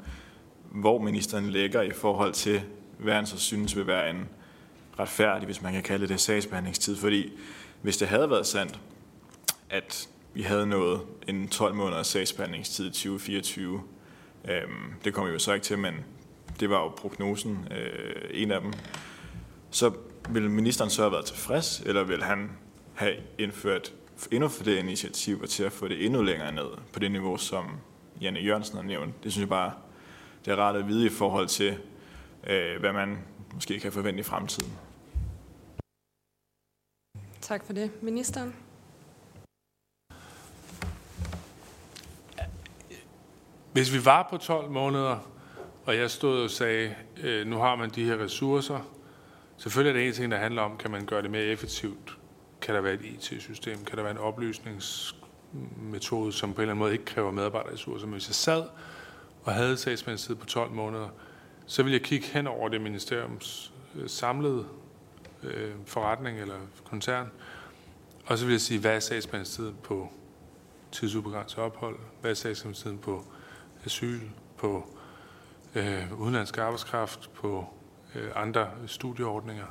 hvor ministeren lægger i forhold til, hvad han så synes vil være en retfærdig, hvis man kan kalde det sagsbehandlingstid. Fordi hvis det havde været sandt, at vi havde nået en 12 måneders sagsbehandlingstid i 2024, øhm, det kommer vi jo så ikke til, men det var jo prognosen, øh, en af dem, så vil ministeren så have været tilfreds, eller vil han have indført endnu flere initiativer til at få det endnu længere ned på det niveau, som Janne Jørgensen har nævnt. Det synes jeg bare, det er rart at vide i forhold til, øh, hvad man måske kan forvente i fremtiden. Tak for det. Ministeren? Hvis vi var på 12 måneder, og jeg stod og sagde, øh, nu har man de her ressourcer, selvfølgelig er det en ting, der handler om, kan man gøre det mere effektivt kan der være et IT-system? Kan der være en oplysningsmetode, som på en eller anden måde ikke kræver medarbejderressourcer? Men hvis jeg sad og havde sagsmændstid på 12 måneder, så ville jeg kigge hen over det ministeriums øh, samlede øh, forretning eller koncern, og så vil jeg sige, hvad er sagsbehandlingstiden på tidsubegrænset ophold? Hvad er sagsbehandlingstiden på asyl, på øh, udenlandsk arbejdskraft, på øh, andre studieordninger?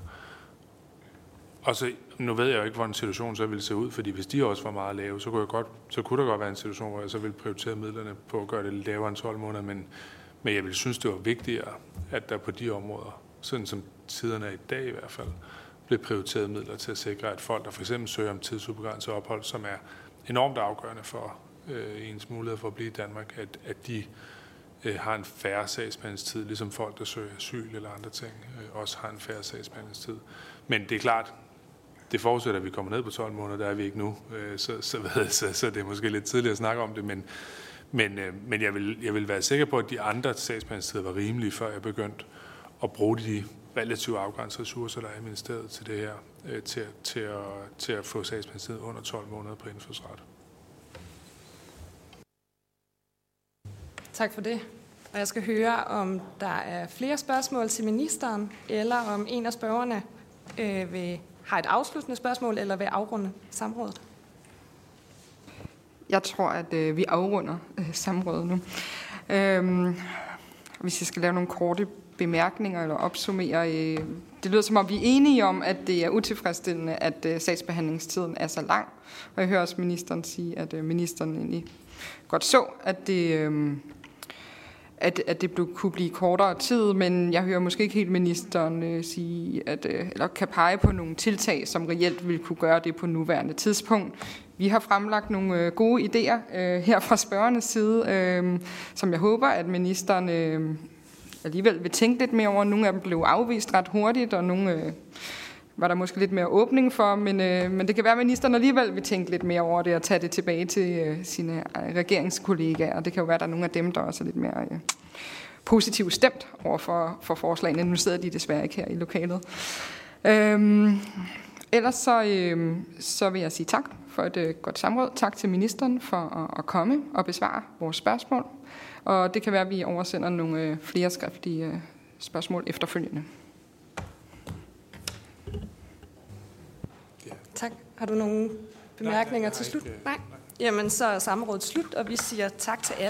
Og så, nu ved jeg jo ikke, hvordan situationen så ville se ud, fordi hvis de også var meget lave, så kunne, jeg godt, så kunne der godt være en situation, hvor jeg så ville prioritere midlerne på at gøre det lidt lavere end 12 måneder, men, men jeg ville synes, det var vigtigere, at der på de områder, sådan som tiderne er i dag i hvert fald, blev prioriteret midler til at sikre, at folk, der for eksempel søger om tidsubegrænset ophold, som er enormt afgørende for øh, ens mulighed for at blive i Danmark, at, at de øh, har en færre sagsbehandlingstid, ligesom folk, der søger asyl eller andre ting, øh, også har en færre sagsbehandlingstid. Men det er klart, det forudsætter, at vi kommer ned på 12 måneder, der er vi ikke nu, øh, så, så, så, så det er måske lidt tidligt at snakke om det, men, men, øh, men jeg, vil, jeg vil være sikker på, at de andre sagsbehandlingstider var rimelige, før jeg begyndte at bruge de relativt afgrænsede ressourcer, der er i ministeriet til det her, øh, til, til, at, til at få sagsbehandlingstid under 12 måneder på indfødsret. Tak for det. Og jeg skal høre, om der er flere spørgsmål til ministeren, eller om en af spørgerne øh, vil har et afsluttende spørgsmål, eller vil afrunde samrådet? Jeg tror, at øh, vi afrunder øh, samrådet nu. Øhm, hvis jeg skal lave nogle korte bemærkninger eller opsummere, øh, det lyder som om vi er enige om, at det er utilfredsstillende, at øh, sagsbehandlingstiden er så lang. Og jeg hører også ministeren sige, at øh, ministeren egentlig godt så, at det, øh, at, at det blev, kunne blive kortere tid, men jeg hører måske ikke helt ministeren øh, sige, at, øh, eller kan pege på nogle tiltag, som reelt vil kunne gøre det på nuværende tidspunkt. Vi har fremlagt nogle øh, gode idéer øh, her fra spørgernes side, øh, som jeg håber, at ministeren øh, alligevel vil tænke lidt mere over. Nogle af dem blev afvist ret hurtigt, og nogle øh, var der måske lidt mere åbning for, men, øh, men det kan være, at ministeren alligevel vil tænke lidt mere over det og tage det tilbage til øh, sine regeringskollegaer. regeringskollegaer. Det kan jo være, at der er nogle af dem, der også er lidt mere øh, positivt stemt over for, for forslagene. Nu sidder de desværre ikke her i lokalet. Øhm, ellers så, øh, så vil jeg sige tak for et øh, godt samråd. Tak til ministeren for at, at komme og besvare vores spørgsmål. Og det kan være, at vi oversender nogle øh, flere skriftlige øh, spørgsmål efterfølgende. Tak. Har du nogle bemærkninger har til slut? ikke, øh, Nej. Jamen, så er samrådet slut, og vi siger tak til alle.